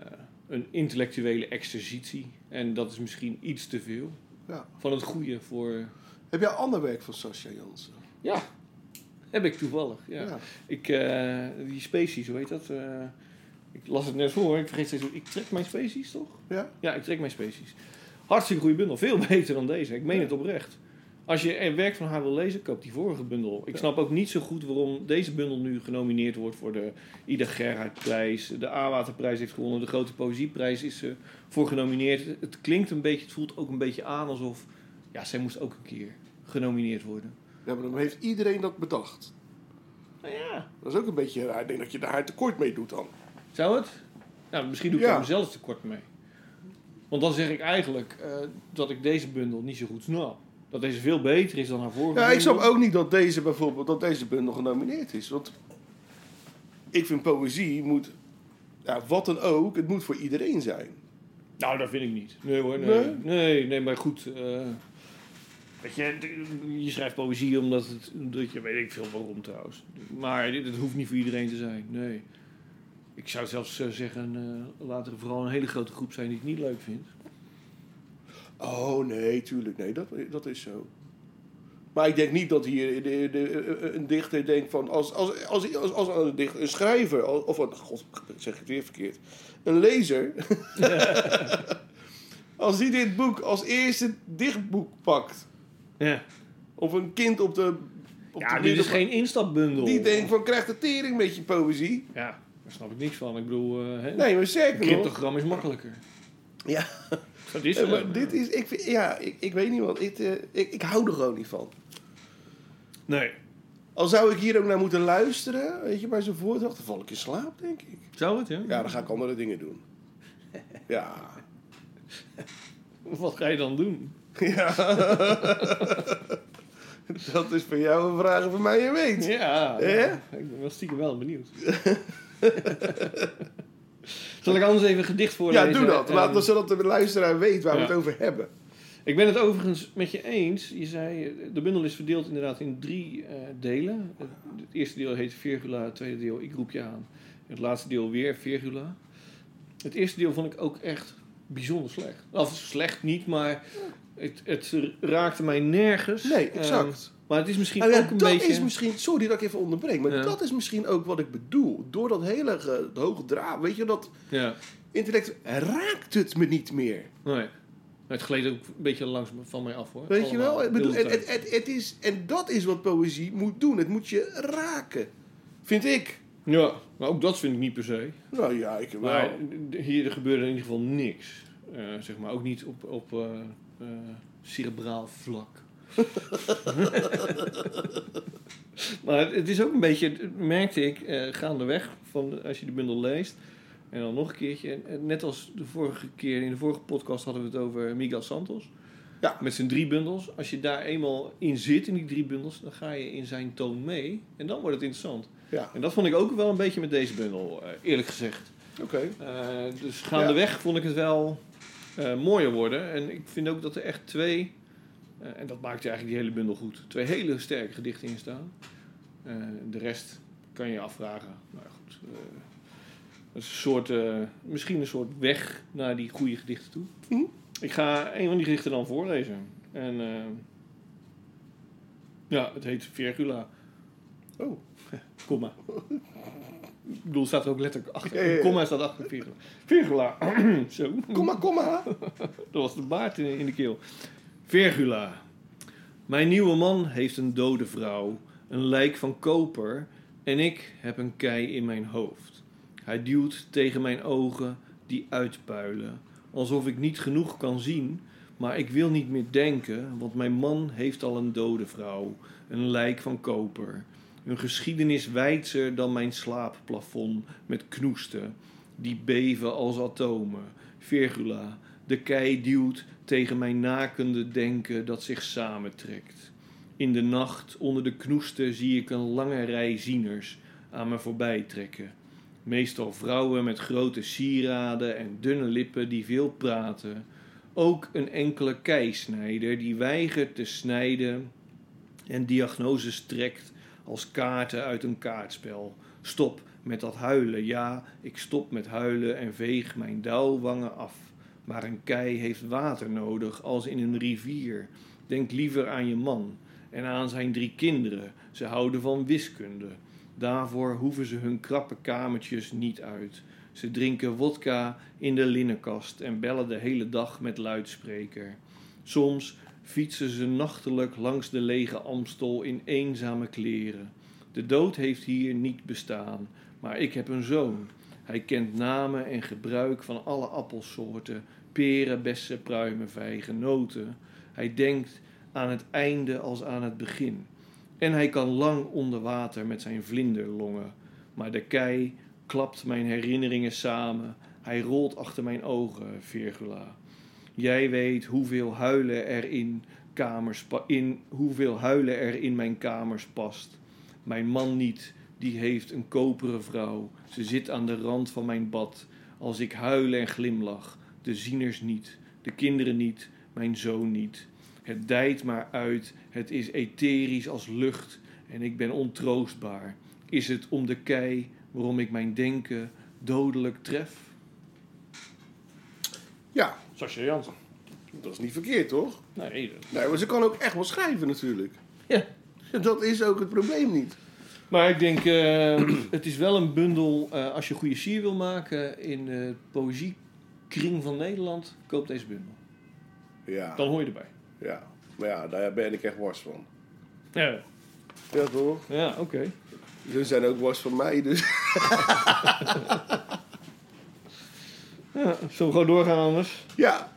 een intellectuele exercitie. En dat is misschien iets te veel Ja. van het goede voor... Heb jij ander werk van Sascha Jansen? Ja, heb ik toevallig. Ja. Ja. Ik, eh, die species, hoe heet dat? Eh, ik las het net voor, ik vergeet steeds. Ik trek mijn species, toch? Ja? Ja, ik trek mijn species. Hartstikke goede bundel. Veel beter dan deze. Ik meen Ja. het oprecht. Als je er werk van haar wil lezen, koop die vorige bundel. Ik snap ook niet zo goed waarom deze bundel nu genomineerd wordt voor de Ida Gerhardprijs. De A-Waterprijs heeft gewonnen. De Grote Poëzieprijs is er voor genomineerd. Het klinkt een beetje, het voelt ook een beetje aan alsof... Ja, zij moest ook een keer genomineerd worden. Ja, maar dan heeft iedereen dat bedacht. Nou ja, Dat is ook een beetje raar. Ik denk dat je daar tekort mee doet dan. zou het? Nou, misschien doe ik Ja. daar mezelf tekort mee. Want dan zeg ik eigenlijk eh, dat ik deze bundel niet zo goed snap. Dat deze veel beter is dan haar vorige Ja, ik snap ook niet dat deze bijvoorbeeld, dat deze bundel genomineerd is. Want ik vind poëzie moet, ja, wat dan ook, het moet voor iedereen zijn. Nou, dat vind ik niet. Nee hoor, nee. Nee? Nee, nee, maar goed. eh, weet je, je schrijft poëzie omdat het... Dat je, weet ik veel waarom trouwens. Maar dit, het hoeft niet voor iedereen te zijn, nee. Ik zou zelfs eh, zeggen, eh laat er vooral een hele grote groep zijn die het niet leuk vindt. Oh nee, tuurlijk, nee, dat, dat is zo. Maar ik denk niet dat hier de, de, een dichter denkt van, als, als, als, als, als een, dichter, een schrijver, of een, god, zeg ik het weer verkeerd, een lezer, als die dit boek als eerste dichtboek pakt, Ja, of een kind op de... Op ja de dit is geen instapbundel. Die denkt van, krijg de tering met je poëzie. Ja, daar snap ik niks van. Ik bedoel, eh Nee, maar een zeker nog. cryptogram is makkelijker. Ja, Dat is Ja, zo. maar dit is, ik, vind- ja, ik, ik weet niet wat, ik, eh, ik, ik hou er gewoon niet van. Nee. Al zou ik hier ook naar moeten luisteren, weet je, bij zo'n voordracht, dan val ik in slaap, denk ik. Zou het, ja? Ja, dan ga ik andere dingen doen. Ja. Wat ga je dan doen? Ja. Dat is voor jou een vraag en voor mij een weet. Ja, Hè? ik ben wel stiekem wel benieuwd. Zal ik anders even een gedicht Ja, voorlezen? doe dat. Laat Ehm, dan zodat de luisteraar weet waar we ja. het over hebben. Ik ben het overigens met je eens. Je zei, de bundel is verdeeld inderdaad in drie eh, delen. Het, het eerste deel heet Virgula, het tweede deel Ik roep je aan. En het laatste deel weer Virgula. Het eerste deel vond ik ook echt bijzonder slecht. Of slecht niet, maar het, het raakte mij nergens. Nee, Ehm, exact. Maar het is misschien Nou ja, ook een dat beetje... is misschien, sorry dat ik even onderbreek, maar Ja. dat is misschien ook wat ik bedoel. Door dat hele ge- hoge draad, weet je, dat Ja, intellect raakt het me niet meer. nee. Het gleed ook een beetje langs van mij af hoor. Weet je wel? Bedoel, het, het, het, het is, en dat is wat poëzie moet doen. Het moet je raken. Vind ik. Ja, maar ook dat vind ik niet per se. Nou ja, ik wel. Maar hier gebeurde in ieder geval niks. Eh, zeg maar, ook niet op, op eh, eh, cerebraal vlak. maar het, is ook een beetje, merkte ik, eh, gaandeweg, van, als je de bundel leest. En dan nog een keertje. Net als de vorige keer, in de vorige podcast hadden we het over Miguel Santos. Ja. Met zijn drie bundels. Als je daar eenmaal in zit, in die drie bundels, dan ga je in zijn toon mee. En dan wordt het interessant. Ja, En dat vond ik ook wel een beetje met deze bundel, eh, eerlijk gezegd. oké. Eh, dus gaandeweg vond ik het wel mooier worden. En ik vind ook dat er echt twee, en dat maakt eigenlijk die hele bundel goed, twee hele sterke gedichten in staan. Eh, de rest kan je afvragen. Maar goed, eh, is een soort, eh, misschien een soort weg naar die goede gedichten toe. Mhm. Ik ga een van die gedichten dan voorlezen. En eh, ja, het heet Virgula. Oh, Komma. Ik bedoel, het staat er ook letterlijk achter. Ja, ja, ja. Een komma staat achter Virgula. Virgula. Zo. kom maar, kom maar. Dat was de baard in, in de keel. Virgula. Mijn nieuwe man heeft een dode vrouw, een lijk van koper en ik heb een kei in mijn hoofd. Hij duwt tegen mijn ogen die uitpuilen, alsof ik niet genoeg kan zien, Maar ik wil niet meer denken, want mijn man heeft al een dode vrouw, een lijk van koper. Een geschiedenis wijdser dan mijn slaapplafond met knoesten, die beven als atomen. Virgula, de kei duwt tegen mijn nakende denken dat zich samentrekt. In de nacht onder de knoesten zie ik een lange rij zieners aan me voorbij trekken. Meestal vrouwen met grote sieraden en dunne lippen die veel praten. Ook een enkele keisnijder die weigert te snijden en diagnoses trekt als kaarten uit een kaartspel. Stop met dat huilen, ja, ik stop met huilen en veeg mijn dauwwangen af. Maar een kei heeft water nodig als in een rivier. Denk liever aan je man en aan zijn drie kinderen. Ze houden van wiskunde. Daarvoor hoeven ze hun krappe kamertjes niet uit. Ze drinken wodka in de linnenkast en bellen de hele dag met luidspreker. Soms fietsen ze nachtelijk langs de lege Amstel in eenzame kleren. De dood heeft hier niet bestaan, maar ik heb een zoon. Hij kent namen en gebruik van alle appelsoorten: peren, bessen, pruimen, vijgen, noten. Hij denkt aan het einde als aan het begin. En hij kan lang onder water met zijn vlinderlongen. Maar de kei klapt mijn herinneringen samen. Hij rolt achter mijn ogen, Virgula. Jij weet hoeveel huilen er in, kamers in, hoeveel huilen er in mijn kamers past. Mijn man niet, die heeft een koperen vrouw. Ze zit aan de rand van mijn bad. Als ik huil en glimlach. De zieners niet, de kinderen niet, mijn zoon niet. Het dijt maar uit, het is etherisch als lucht en ik ben ontroostbaar. Is het om de kei waarom ik mijn denken dodelijk tref? Ja, Sascha Jansen. dat is niet verkeerd, toch? Nee, dat- Nee, maar ze kan ook echt wel schrijven natuurlijk. ja. Dat is ook het probleem niet. Maar ik denk, eh, het is wel een bundel. eh, als je goede sier wil maken in de poëziekring van Nederland, koop deze bundel. Ja, Dan hoor je erbij. ja. Maar ja, daar ben ik echt worst van. Ja, Ja, toch? ja oké. Ze zijn ook worst van mij, dus... Ja, zullen we gewoon doorgaan anders? Ja.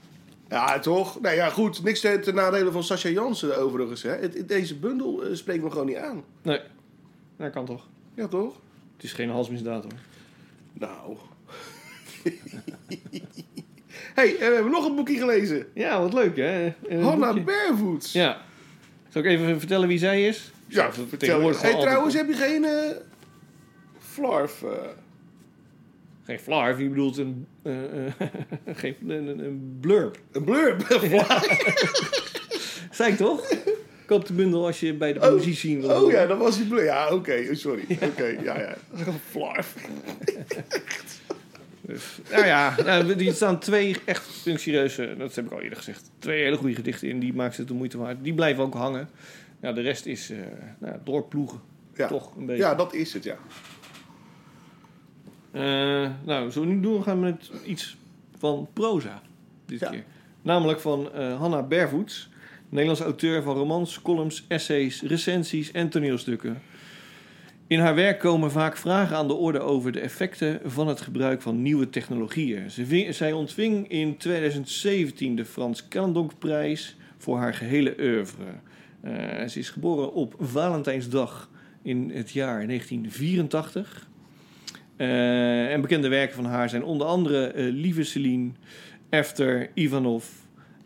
Ja, toch? Nou ja, goed. Niks ten, nadele van Sascha Jansen overigens. Hè. Deze bundel eh, spreekt me gewoon niet aan. Nee, dat kan toch. Ja, toch? Het is geen halsmisdaad hoor. Nou. hey, en we hebben nog een boekje gelezen. Ja, wat leuk hè? Een Hannah boekje. Barefoots. Ja. Zal ik even vertellen wie zij is? Ja, Ze vertel. Hey, trouwens, heb je geen eh flarf? eh? Geen flarf, je bedoelt een, eh, geen, een, een- een blurb. een blurb? Zei ik toch? Koop de bundel als je bij de Oh. zien wil. oh ja, dat was die. Ja, oké. sorry. Oké, ja, ja. Dat is een flarf. Dus, nou ja, nou, er staan twee echt serieuze, dat heb ik al eerder gezegd, twee hele goede gedichten in. Die maken het de moeite waard. Die blijven ook hangen. Ja, de rest is eh nou, doorploegen. Ja. Toch een beetje. ja, dat is het, ja. Eh, nou, zo nu doen gaan we met iets van proza. Dit Ja. keer. Namelijk van eh Hanna Bervoets. Nederlandse auteur van romans, columns, essays, recensies en toneelstukken. In haar werk komen vaak vragen aan de orde over de effecten van het gebruik van nieuwe technologieën. Zij ontving in 2017 de Frans Callendonkprijs voor haar gehele oeuvre. Eh, ze is geboren op Valentijnsdag in het jaar 1984. Eh, en bekende werken van haar zijn onder andere eh, Lieve Celine, Efter, Ivanov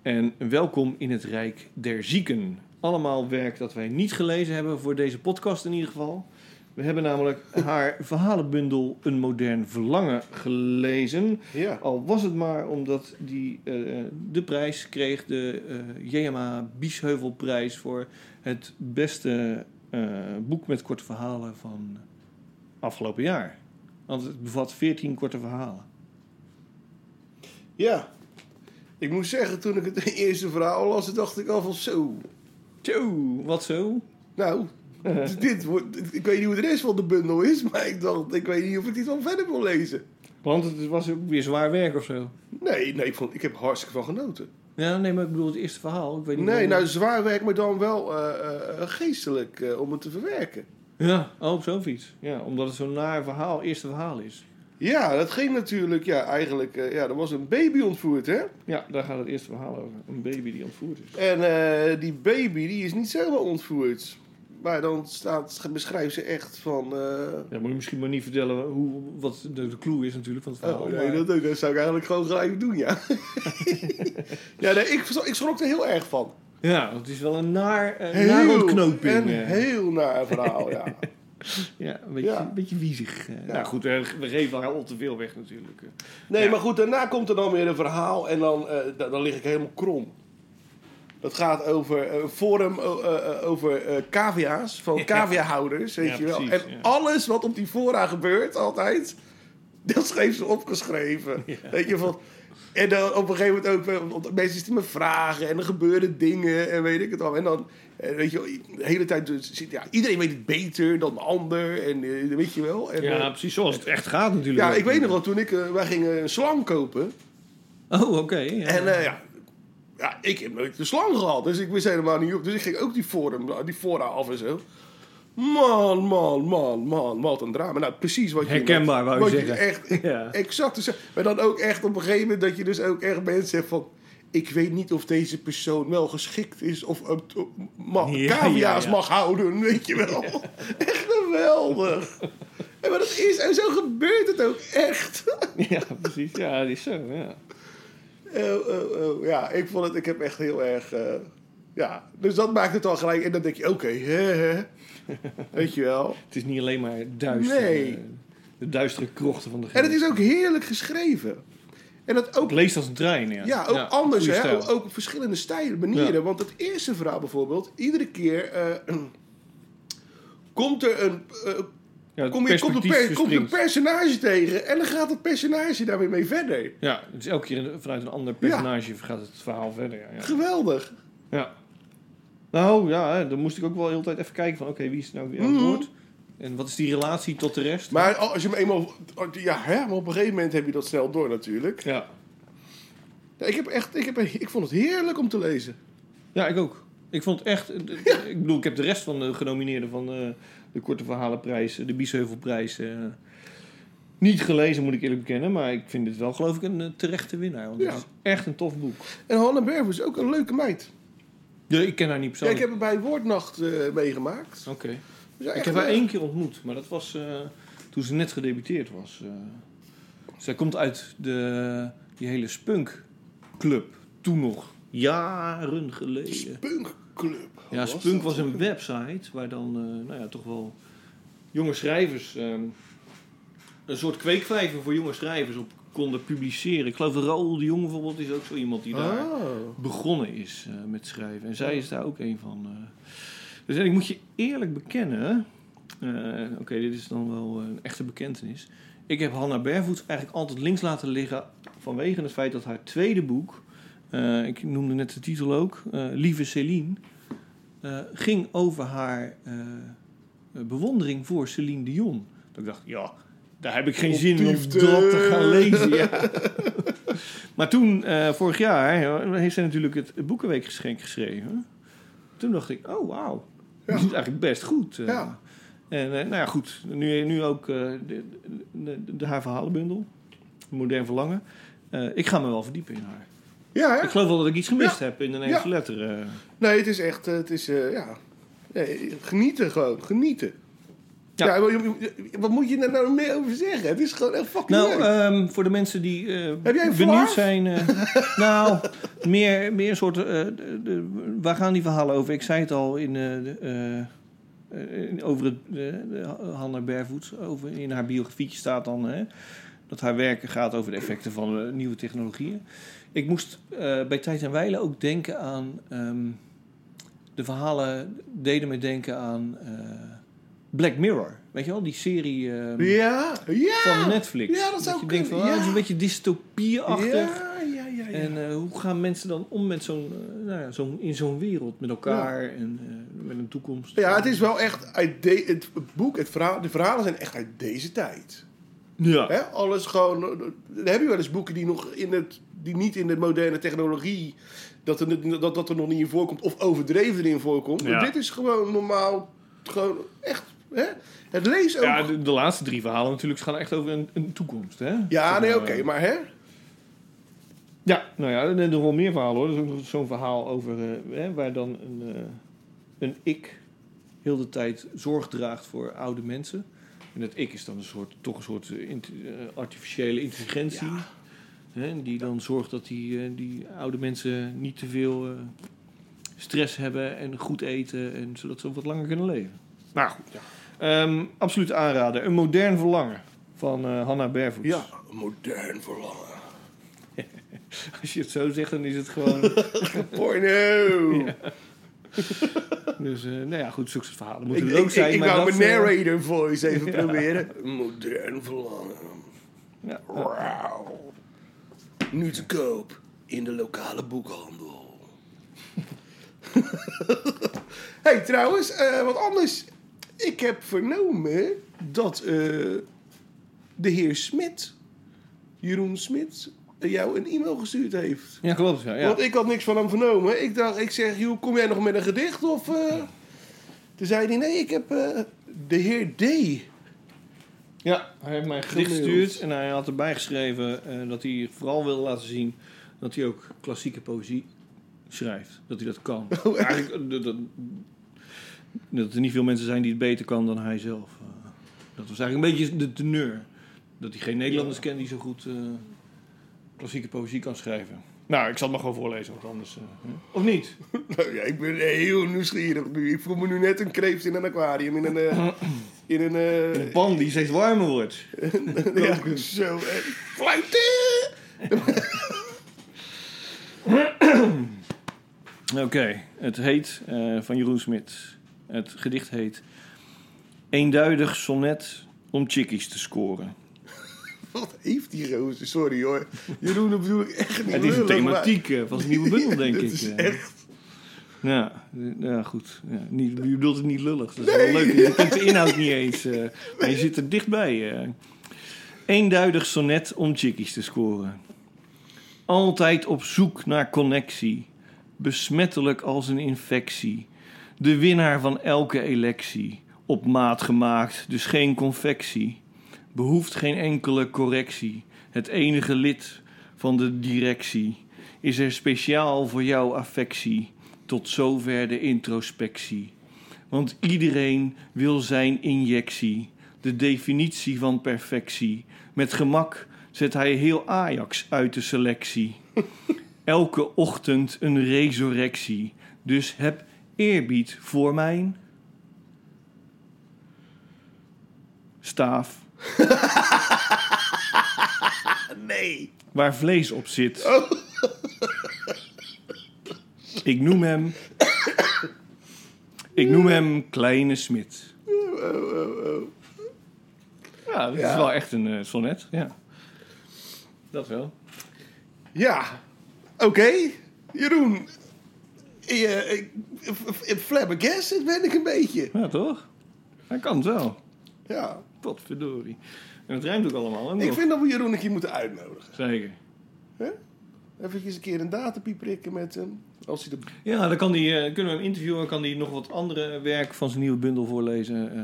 en Welkom in het Rijk der Zieken. Allemaal werk dat wij niet gelezen hebben voor deze podcast in ieder geval. We hebben namelijk haar verhalenbundel Een Modern Verlangen gelezen. Ja. Al was het maar omdat die eh, de prijs kreeg, de eh JMA Biesheuvelprijs voor het beste eh, boek met korte verhalen van afgelopen jaar. Want het bevat 14 korte verhalen. Ja. Ik moet zeggen, toen ik het eerste verhaal las, dacht ik al van zo. Tjoe, wat zo? Nou, dit wordt, ik weet niet hoe de rest van de bundel is, maar ik dacht, ik weet niet of ik dit wel verder wil lezen. Want het was ook weer zwaar werk of zo. Nee, nee ik, vond, ik heb hartstikke van genoten. Ja, nee, maar ik bedoel het eerste verhaal. Ik weet niet Nee, nou zwaar werk, maar dan wel eh, eh, geestelijk eh, om het te verwerken. Ja, oh, op zo'n fiets. Ja, omdat het zo'n naar verhaal, eerste verhaal is. Ja, dat ging natuurlijk, ja, eigenlijk, eh, ja, er was een baby ontvoerd, hè? Ja, daar gaat het eerste verhaal over. Een baby die ontvoerd is. En eh, die baby, die is niet zomaar ontvoerd. Maar dan staat, beschrijft ze echt van... eh, Ja, moet je misschien maar niet vertellen hoe, wat de, de clue is natuurlijk van het verhaal. Oh, nee, maar- dat, dat zou ik eigenlijk gewoon gelijk doen, ja. ja, nee, ik, ik schrok er heel erg van. Ja, het is wel een naar, uh, naar ontknoping. Een heel naar verhaal, ja. Ja, een beetje, Ja. Een beetje wiezig. eh. Nou goed, eh, we geven al te veel weg natuurlijk. Nee, Ja. maar goed, daarna komt er dan weer een verhaal en dan, eh, da- dan lig ik helemaal krom. Dat gaat over eh, een forum eh, eh, over eh cavia's, van Ja. cavia-houders, weet Ja, je wel. precies, en ja. alles wat op die fora gebeurt, altijd, dat schreef ze opgeschreven. Weet je, van... En dan op een gegeven moment ook, want mensen stellen me vragen en er gebeuren dingen en weet ik het al. En dan, weet je de hele tijd, dus, zit- ja, iedereen weet het beter dan de ander en eh, weet je wel. En, Ja, eh, precies zoals het echt gaat natuurlijk. ja, ik weet nog wel, toen ik, eh, wij gingen een slang kopen. Oh, oké. ja. En ja, ja, ik heb nooit de slang gehad, dus ik wist helemaal niet op. Dus ik ging ook die forum, die fora af en zo. Man, man, man, man, wat een drama. Nou, precies wat je... Herkenbaar, wou je zeggen. echt, Ja. exact. Maar dan ook echt op een gegeven moment dat je dus ook echt mensen hebt van... Ik weet niet of deze persoon wel geschikt is of uh, mag, Ja, cavia's ja, ja. mag houden, weet je wel. Echt geweldig. En maar dat is, en zo gebeurt het ook echt. ja, precies. Ja, dat is zo. Ja. Oh, oh, oh. Ja, ik vond het, ik heb echt heel erg, eh, ja, dus dat maakt het al gelijk. En dan denk je, oké, hè, weet je wel. Het is niet alleen maar duister. Nee. De duistere krochten van de En het is ook heerlijk geschreven. En dat ook, Het leest als een trein, ja. ja, ook anders, hè, ook, ook op verschillende stijlen, manieren. Ja. Want het eerste verhaal bijvoorbeeld, iedere keer eh, komt er een, eh, Ja, kom je, komt, een komt een personage tegen en dan gaat het personage daar weer mee verder. Ja, is elke keer vanuit een ander personage gaat het verhaal verder. Ja. Ja. Geweldig. ja. Nou ja, dan moest ik ook wel de hele tijd even kijken van oké, wie is nou weer aan het woord? En wat is die relatie tot de rest? Maar als je hem eenmaal, ja, hè, maar op een gegeven moment heb je dat snel door natuurlijk. Ja. Ja, ik, heb echt, ik, heb, ik vond het heerlijk om te lezen. ja, ik ook. Ik vond echt, ik bedoel, ik heb de rest van de genomineerden van eh, de Korte Verhalenprijs, eh, de Biesheuvelprijs, eh, niet gelezen moet ik eerlijk bekennen. Maar ik vind dit wel geloof ik een terechte winnaar. Want Ja. het is echt een tof boek. En Hanne Berver is ook een leuke meid. Ja, ik ken haar niet Ja, ik persoonlijk. heb haar bij Woordnacht meegemaakt. Oké. Ik heb haar één keer ontmoet, maar dat was eh, toen ze net gedebuteerd was. eh. zij komt uit de, die hele Spunk-club, toen nog, jaren geleden. Spunk Club. Ja, Spunk was een website waar dan, eh, nou ja, toch wel jonge schrijvers, ehm, een soort kweekvijver voor jonge schrijvers op konden publiceren. Ik geloof dat Raoul de Jong bijvoorbeeld is ook zo iemand die daar Oh. begonnen is met schrijven. En zij is daar ook een van. Dus en ik moet je eerlijk bekennen. eh, Oké, dit is dan wel een echte bekentenis. Ik heb Hannah Barefoot eigenlijk altijd links laten liggen. vanwege het feit dat haar tweede boek. eh, ik noemde net de titel ook. eh, Lieve Céline. eh, ging over haar eh, eh, bewondering voor Celine Dion. Dat ik dacht, ja, daar heb ik geen zin in om dat te gaan lezen. Ja. Maar toen, eh, vorig jaar, eh, heeft zij natuurlijk het Boekenweekgeschenk geschreven. Toen dacht ik, oh wauw, Ja. die is eigenlijk best goed. eh. Ja. En eh, nou ja, goed, nu, nu ook eh, de, de, de, haar verhalenbundel, Modern Verlangen. Ik ga me wel verdiepen in haar. Ja, hè? Ik geloof wel dat ik iets gemist Ja. heb in de Nederlandse Ja. letter. Nee, het is echt, het is, ja. Nee, genieten gewoon, genieten. Ja. Wat moet je er nou meer over zeggen? Het is gewoon echt fucking Nou, leuk. ehm, voor de mensen die Heb jij een benieuwd zijn. eh, nou, meer, meer soort. eh, de, de- waar gaan die verhalen over? Ik zei het al in, de, in- over het, de, de Hannah Barefoot. Over, in haar biografietje staat dan hè, dat haar werken gaat over de effecten van nieuwe technologieën. Ik moest bij Tijd en Weilen ook denken aan. ehm, de verhalen deden me denken aan. Black Mirror, weet je wel, die serie ehm, ja, ja. van Netflix. Ja, dat zou je denkt van, ah, het is ja. een beetje dystopieachtig. Ja, ja, ja. ja. En eh, hoe gaan mensen dan om met zo'n, eh, nou ja, zo'n, in zo'n wereld met elkaar en eh, met een toekomst? ja, het is wel echt uit de, het boek, het verhaal, de verhalen zijn echt uit deze tijd. Ja. Hè? Alles gewoon. Dan heb je wel eens boeken die, nog in het, die niet in de moderne technologie. Dat er, dat, dat er nog niet in voorkomt. Of overdreven erin voorkomt. Ja. Maar dit is gewoon normaal. Gewoon echt Hè? Het leest ook... Ja, de, de laatste drie verhalen natuurlijk gaan echt over een, een toekomst, hè? Ja, nee, Eh, oké, maar hè? Ja, nou ja, er zijn nog wel meer verhalen hoor. Er is ook zo'n verhaal over eh, hè, waar dan een, eh, een ik heel de tijd zorg draagt voor oude mensen. En dat ik is dan een soort, toch een soort eh, int- eh, artificiële intelligentie. Hè, die dan zorgt dat die, eh, die oude mensen niet te veel eh, stress hebben en goed eten. En zodat ze wat langer kunnen leven. Nou goed, Ehm, absoluut aanraden. Een modern verlangen van eh Hannah Barefoot. Ja, modern verlangen. Als je het zo zegt, dan is het gewoon... Porno! Dus, eh, nou ja, goed, zulke soort verhalen moeten Ik, er ook ik, zijn. ik, wou mijn eh, narrator voice even proberen. Modern verlangen. ja, Wauw. Nu te koop in de lokale boekhandel. hey, trouwens, wat anders. Ik heb vernomen dat eh, de heer Smit, Jeroen Smit, jou een e-mail gestuurd heeft. ja, klopt. Ja, ja. Want ik had niks van hem vernomen. Ik dacht, ik zeg, joh, kom jij nog met een gedicht? Of, eh? Toen zei hij, nee, ik heb eh, de heer D. ja, hij heeft mij een gedicht gestuurd en hij had erbij geschreven dat hij vooral wil laten zien dat hij ook klassieke poëzie schrijft. Dat hij dat kan. Oh? Eigenlijk, dat, dat, er niet veel mensen zijn die het beter kan dan hij zelf. Eh, dat was eigenlijk een beetje de teneur. Dat hij geen Nederlanders kent die zo goed eh, klassieke poëzie kan schrijven. Nou, ik zal het maar gewoon voorlezen, want anders... eh, of niet? Nou ja, ik ben heel nieuwsgierig nu. Ik voel me nu net een kreeft in een aquarium. In een... in een Een pan die steeds warmer wordt. ja, zo. Fluiten! Oké, het heet van Jeroen Smit. Het gedicht heet Eenduidig sonnet om chickies te scoren. Wat heeft die gozer? Sorry hoor. Jeroen, dat bedoel ik echt niet Het is een maar- thematiek eh, van zijn nieuwe bundel, denk ik. is eh. echt... Ja, ja goed. Ja, niet, je bedoelt het niet lullig. Dat is wel leuk. Je kent de inhoud niet eens. eh, maar je zit er dichtbij. Eenduidig sonnet om chickies te scoren. Altijd op zoek naar connectie. Besmettelijk als een infectie. De winnaar van elke electie. Op maat gemaakt, dus geen confectie. Behoeft geen enkele correctie. Het enige lid van de directie is er speciaal voor jouw affectie. Tot zover de introspectie. Want iedereen wil zijn injectie, de definitie van perfectie. Met gemak zet hij heel Ajax uit de selectie. Elke ochtend een resurrectie. Dus heb eerbied voor mijn staaf. Nee. waar vlees op zit. Ik noem hem. Ik noem hem Kleine Smit. Ja, dat is Ja. wel echt een eh, sonnet. Ja. Dat wel. Ja. Oké. Jeroen. Eh, f- f- Flabbergasted ben ik een beetje. Ja, toch? Hij kan het wel. Ja. Potverdorie. En het rijmt ook allemaal. Hè, Ik vind dat we Jeroen een keer moeten uitnodigen. Zeker. Even een keer een datapie prikken met hem. Als hij de... Ja, dan kan die, eh, kunnen we hem interviewen. kan hij nog wat andere werk van zijn nieuwe bundel voorlezen. eh.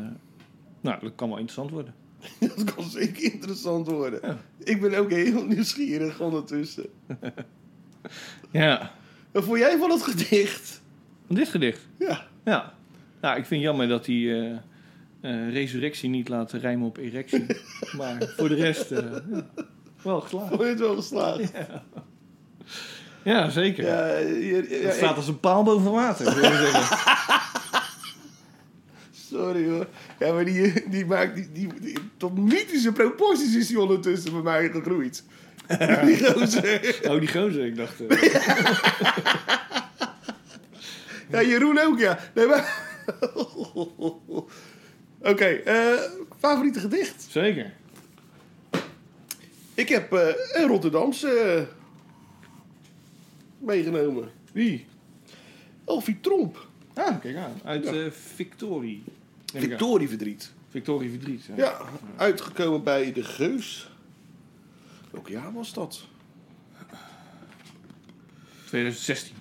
nou, dat kan wel interessant worden. Dat kan zeker interessant worden. Ik ben ook heel nieuwsgierig ondertussen. Ja. Wat vond jij van het gedicht? Dit gedicht. Ja. Ja. Nou, ik vind het jammer dat die eh, eh, resurrectie niet laat rijmen op erectie. maar voor de rest eh, ja, wel geslaagd. Vond je het wel geslaagd? Ja, zeker. Ja, ja, Het staat als een paal boven water, je zeggen. Sorry hoor. Ja, maar die, die maakt die, die, die- tot mythische proporties is die ondertussen bij mij gegroeid. Die gozer. Oh, die gozer, ik dacht... eh, Ja, Jeroen ook, ja. Nee, maar... Oké, eh, favoriete gedicht? zeker. Ik heb eh, een Rotterdamse eh, meegenomen. Wie? Elfie Tromp. Ah, kijk aan. Uit Ja. eh Victorie. Aan. Victorieverdriet. Victorie Verdriet. Ja. Ja, uitgekomen bij De Geus. Welk jaar was dat? 2016.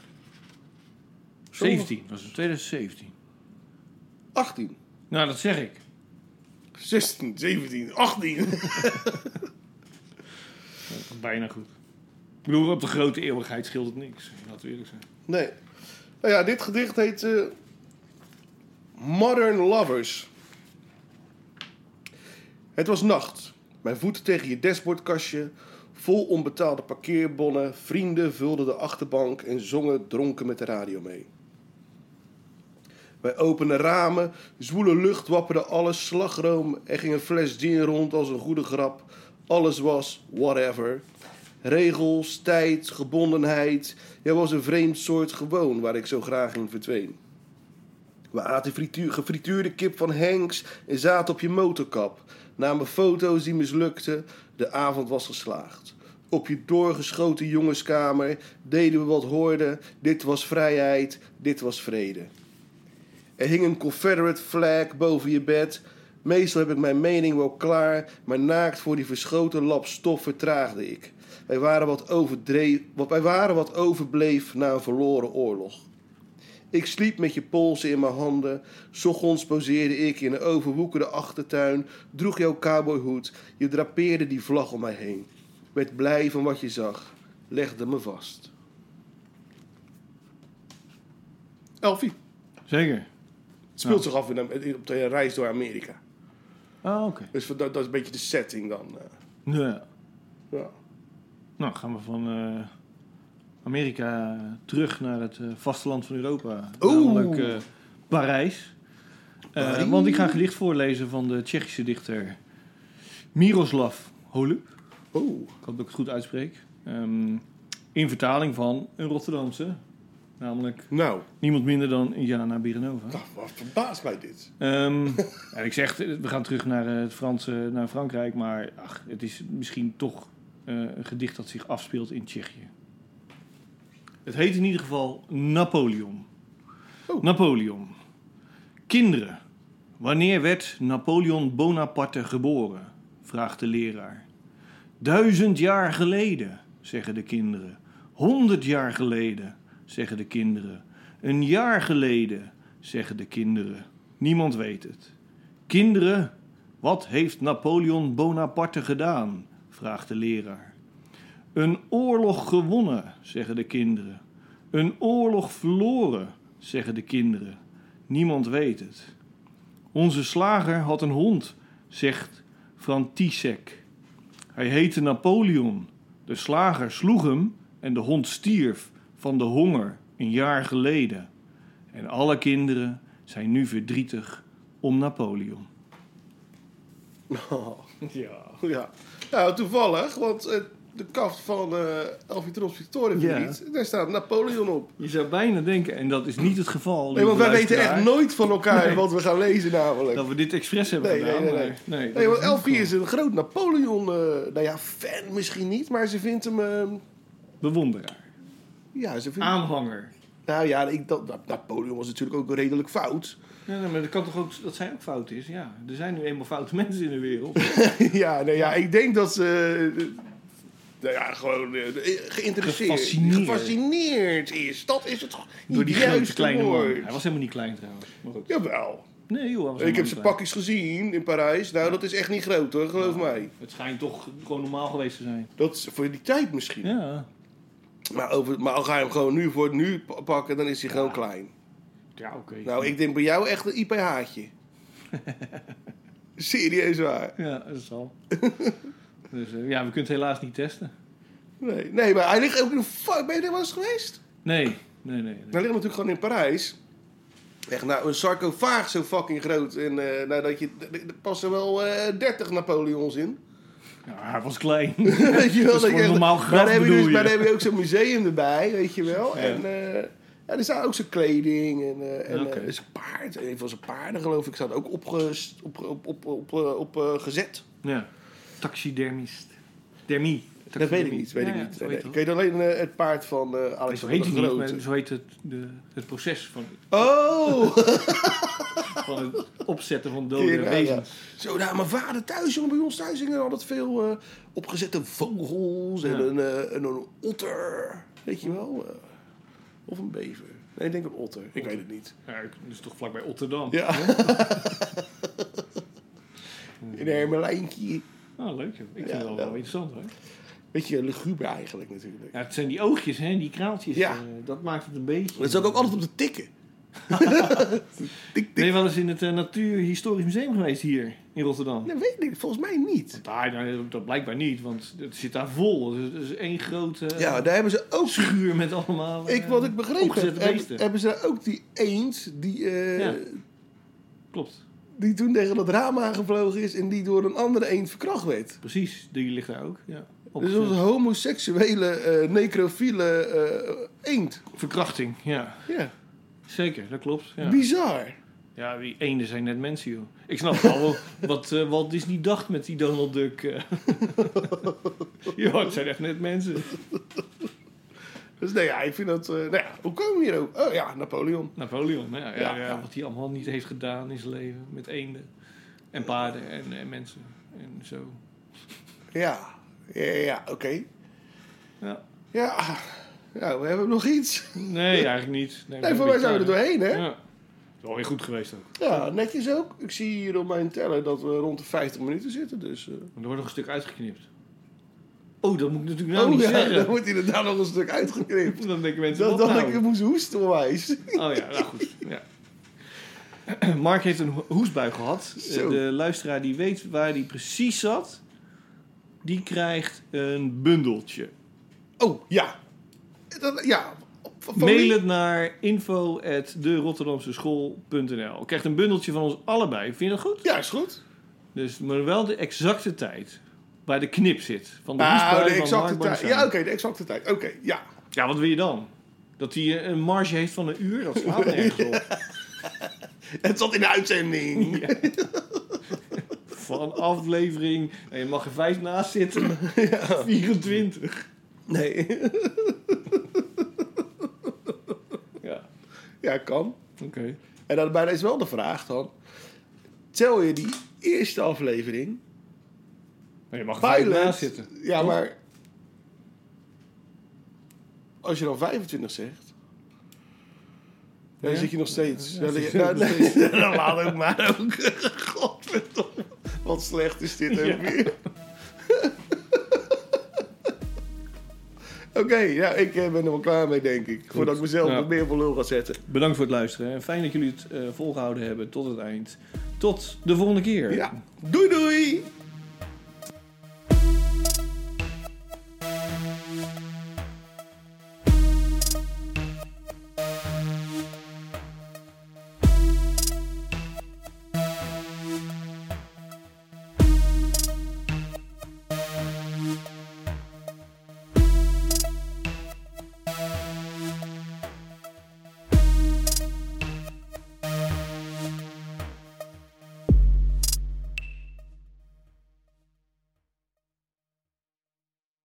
17 was het. 2017. 18. Nou, dat zeg ik. 16, 17, 18. Bijna goed. Ik bedoel, op de grote eeuwigheid scheelt het niks. Laten we eerlijk zijn. Nee. Nou ja, dit gedicht heet eh, Modern Lovers. Het was nacht. Mijn voeten tegen je dashboardkastje. Vol onbetaalde parkeerbonnen. Vrienden vulden de achterbank en zongen dronken met de radio mee. Bij opende ramen, zwoele lucht wapperde alles slagroom. Er ging een fles gin rond als een goede grap. Alles was whatever. Regels, tijd, gebondenheid. Jij was een vreemd soort gewoon waar ik zo graag in verdween. We aten frituur, gefrituurde kip van Hanks en zaten op je motorkap. Namen foto's die mislukten. De avond was geslaagd. Op je doorgeschoten jongenskamer deden we wat hoorden. Dit was vrijheid, dit was vrede. Er hing een Confederate flag boven je bed. Meestal heb ik mijn mening wel klaar, maar naakt voor die verschoten lap stof vertraagde ik. Wij waren wat, overdreef, wat, wij waren wat overbleef na een verloren oorlog. Ik sliep met je polsen in mijn handen. ochtends poseerde ik in een overwoekerde achtertuin, droeg jouw cowboyhoed. Je drapeerde die vlag om mij heen. Werd blij van wat je zag, legde me vast. Elfie, Zeker. het speelt zich af in, een- op de reis door Amerika. Ah, oké. Dus dat, dat is een beetje de setting dan. eh. Ja. ja. Nou, gaan we van eh, Amerika terug naar het eh, vasteland van Europa. Oeh. Namelijk eh, Parijs. Eh, Parijs. want ik ga een gedicht voorlezen van de Tsjechische dichter Miroslav Holub. Oh, Ik hoop dat ik het goed uitspreek. Ehm, in vertaling van een Rotterdamse. Namelijk nou, niemand minder dan Jana Birenova. dat, wat verbaast mij dit. Ehm, en ik zeg, we gaan terug naar het Franse, naar Frankrijk, maar ach, het is misschien toch eh, een gedicht dat zich afspeelt in Tsjechië. Het heet in ieder geval Napoleon. Oh. Napoleon. Kinderen, wanneer werd Napoleon Bonaparte geboren? vraagt de leraar. Duizend jaar geleden, zeggen de kinderen. Honderd jaar geleden, zeggen de kinderen. Een jaar geleden, zeggen de kinderen. Niemand weet het. Kinderen, wat heeft Napoleon Bonaparte gedaan? vraagt de leraar. Een oorlog gewonnen, zeggen de kinderen. Een oorlog verloren, zeggen de kinderen. Niemand weet het. Onze slager had een hond, zegt František. Hij heette Napoleon. De slager sloeg hem en de hond stierf van de honger een jaar geleden. En alle kinderen zijn nu verdrietig om Napoleon. Oh, Ja. ja. Nou, toevallig, want eh, de kaft van eh Elfie Trops Victoria Ja. daar staat Napoleon op. Je zou bijna denken, en dat is niet het geval. Nee, want wij weten echt nooit van elkaar Nee. wat we gaan lezen namelijk. dat we dit expres hebben Nee, nee, gedaan. nee, nee. maar- nee, Nee, want Elfie is een groot Napoleon, eh, nou ja, fan misschien niet, maar ze vindt hem, eh, geval. Bewonderaar. ja, ze vindt Aanhanger. Nou ja, ik, dat, Napoleon was natuurlijk ook redelijk fout. Ja, nee, maar dat kan toch ook dat zij ook fout is? Ja, er zijn nu eenmaal foute mensen in de wereld. ja, nou ja, ik denk dat ze, eh, nou ja, gewoon eh, geïnteresseerd, Gefascineerd. gefascineerd is. Dat is het Door die juiste kleine man. Hij was helemaal niet klein trouwens. Maar goed. Jawel. Nee joh, hij was Ik heb zijn pakjes gezien in Parijs. Nou, dat is echt niet groot hoor, geloof mij. Het schijnt toch gewoon normaal geweest te zijn. Dat is voor die tijd misschien. Ja. Maar, over, maar als ga je hem gewoon nu voor nu pa- pakken, dan is hij gewoon klein. Ja, oké. Nou, ik denk bij jou echt een IPH'tje. Serieus waar. Ja, dat zal. dus eh, ja, we kunnen het helaas niet testen. Nee, nee maar hij ligt ook in een... fuck- Ben je er wel eens geweest? Nee, nee, nee. nee. Hij ligt natuurlijk gewoon in Parijs. Echt, nou, een sarcofaag zo fucking groot. En eh, nou, dat je, er passen wel eh 30 Napoleons in. Ja, hij was klein. weet je wel? Dat is je- normaal maar graf, dan heb je dus? Maar dan heb je ook zo'n museum erbij, weet je wel. Ja. En ja, er staat ook zijn kleding en, en zijn paard. Een van zijn paarden, geloof ik, staat ook opges- op, op, op, op, op, op, gezet. ja. Taxidermist. Dermie. Dat weet ik niet, weet Ja, ik niet. Nee, nee. Ik weet alleen eh, het paard van eh Nee, zo heet de hij niet, Grote. maar zo heet het, de, het proces van, Oh! van het opzetten van dode Ja, wezens. Zo, nou, mijn vader thuis, jongen, bij ons thuis hingen altijd veel eh, opgezette vogels en, een, en een otter. Weet je wel? of een bever. Nee, ik denk een otter. Ik weet het niet. Ja, is toch vlakbij Rotterdam. Ja. In een hermelijntje. Oh, leuk. joh. Ik vind het wel, wel. interessant hoor. Beetje luguber eigenlijk natuurlijk. Ja, het zijn die oogjes, hè, die kraaltjes. Ja. eh, dat maakt het een beetje. Dat is ook, altijd op de tikken. tik, Ben je tik. wel eens in het eh, Natuurhistorisch Museum geweest hier in Rotterdam? Nee, weet ik volgens mij niet. Daar, nou, dat blijkbaar niet, want het zit daar vol. Het is één grote Ja, daar hebben ze ook... schuur met allemaal. eh, Ik, wat ik begrepen heb, hebben ze daar ook die eend die, eh, Ja. Klopt, die toen tegen dat raam aangevlogen is en die door een andere eend verkracht werd. precies. Die ligt daar ook. Ja. Dus dat was een homoseksuele, eh, necrofiele eh, eend. Verkrachting, ja. Ja, Zeker, dat klopt. Ja, bizar. ja die eenden zijn net mensen, joh. Ik snap wel wat eh, Walt Disney dacht met die Donald Duck. ja, het zijn echt net mensen. Dus nee, ja, ik vind dat... eh, nou ja, hoe komen we hier ook? Oh ja, Napoleon. Napoleon, ja, ja, Ja, wat hij allemaal niet heeft gedaan in zijn leven. Met eenden en paarden en, en mensen en zo. Ja, ja, ja oké. Ja. Ja, ja, we hebben nog iets. Nee, eigenlijk niet. Nee, voor mij zijn we er doorheen, hè? Ja. Het is wel weer goed geweest ook. Ja, netjes ook. Ik zie hier op mijn teller dat we rond de 50 minuten zitten, dus... Maar er wordt nog een stuk uitgeknipt. Oh, dat moet ik natuurlijk nou oh niet ja, zeggen. dan wordt inderdaad nog een stuk uitgeknipt. Dan denken mensen, Dat dacht nou? ik moest hoesten onwijs. Oh ja, nou goed. Ja. Mark heeft een ho- hoestbui gehad. Zo. Eh, De luisteraar die weet waar die precies zat, die krijgt een bundeltje. Oh, ja. Dat, ja. Mail wie? het naar info.de Krijgt een bundeltje van ons allebei. Vind je dat goed? Ja, is goed. Dus maar wel de exacte tijd. Waar de knip zit. Van de hoestbui de exacte tijd. Ja, oké, de exacte tijd. Oké, ja. Ja, wat wil je dan? Dat hij een marge heeft van een uur? Dat slaat nergens op. Het zat in de uitzending. Ja. Van aflevering. En je mag er vijf naast zitten. 24. Nee. Ja, Ja, kan. oké. En dan bijna is wel de vraag dan. Tel je die eerste aflevering... Maar je mag naast zitten. Ja, Toch? maar... Als je dan 25 zegt... Dan Ja? zit je nog steeds... Ja, dan, dan, dan laat ook maar ook. Godverdomme. Wat slecht is dit ook weer. Oké, ja, ik eh, ben er wel klaar mee, denk ik. Voordat ik mezelf Ja. nog meer voor lul ga zetten. Bedankt voor het luisteren. En fijn dat jullie het eh, volgehouden hebben tot het eind. Tot de volgende keer. Ja, doei doei!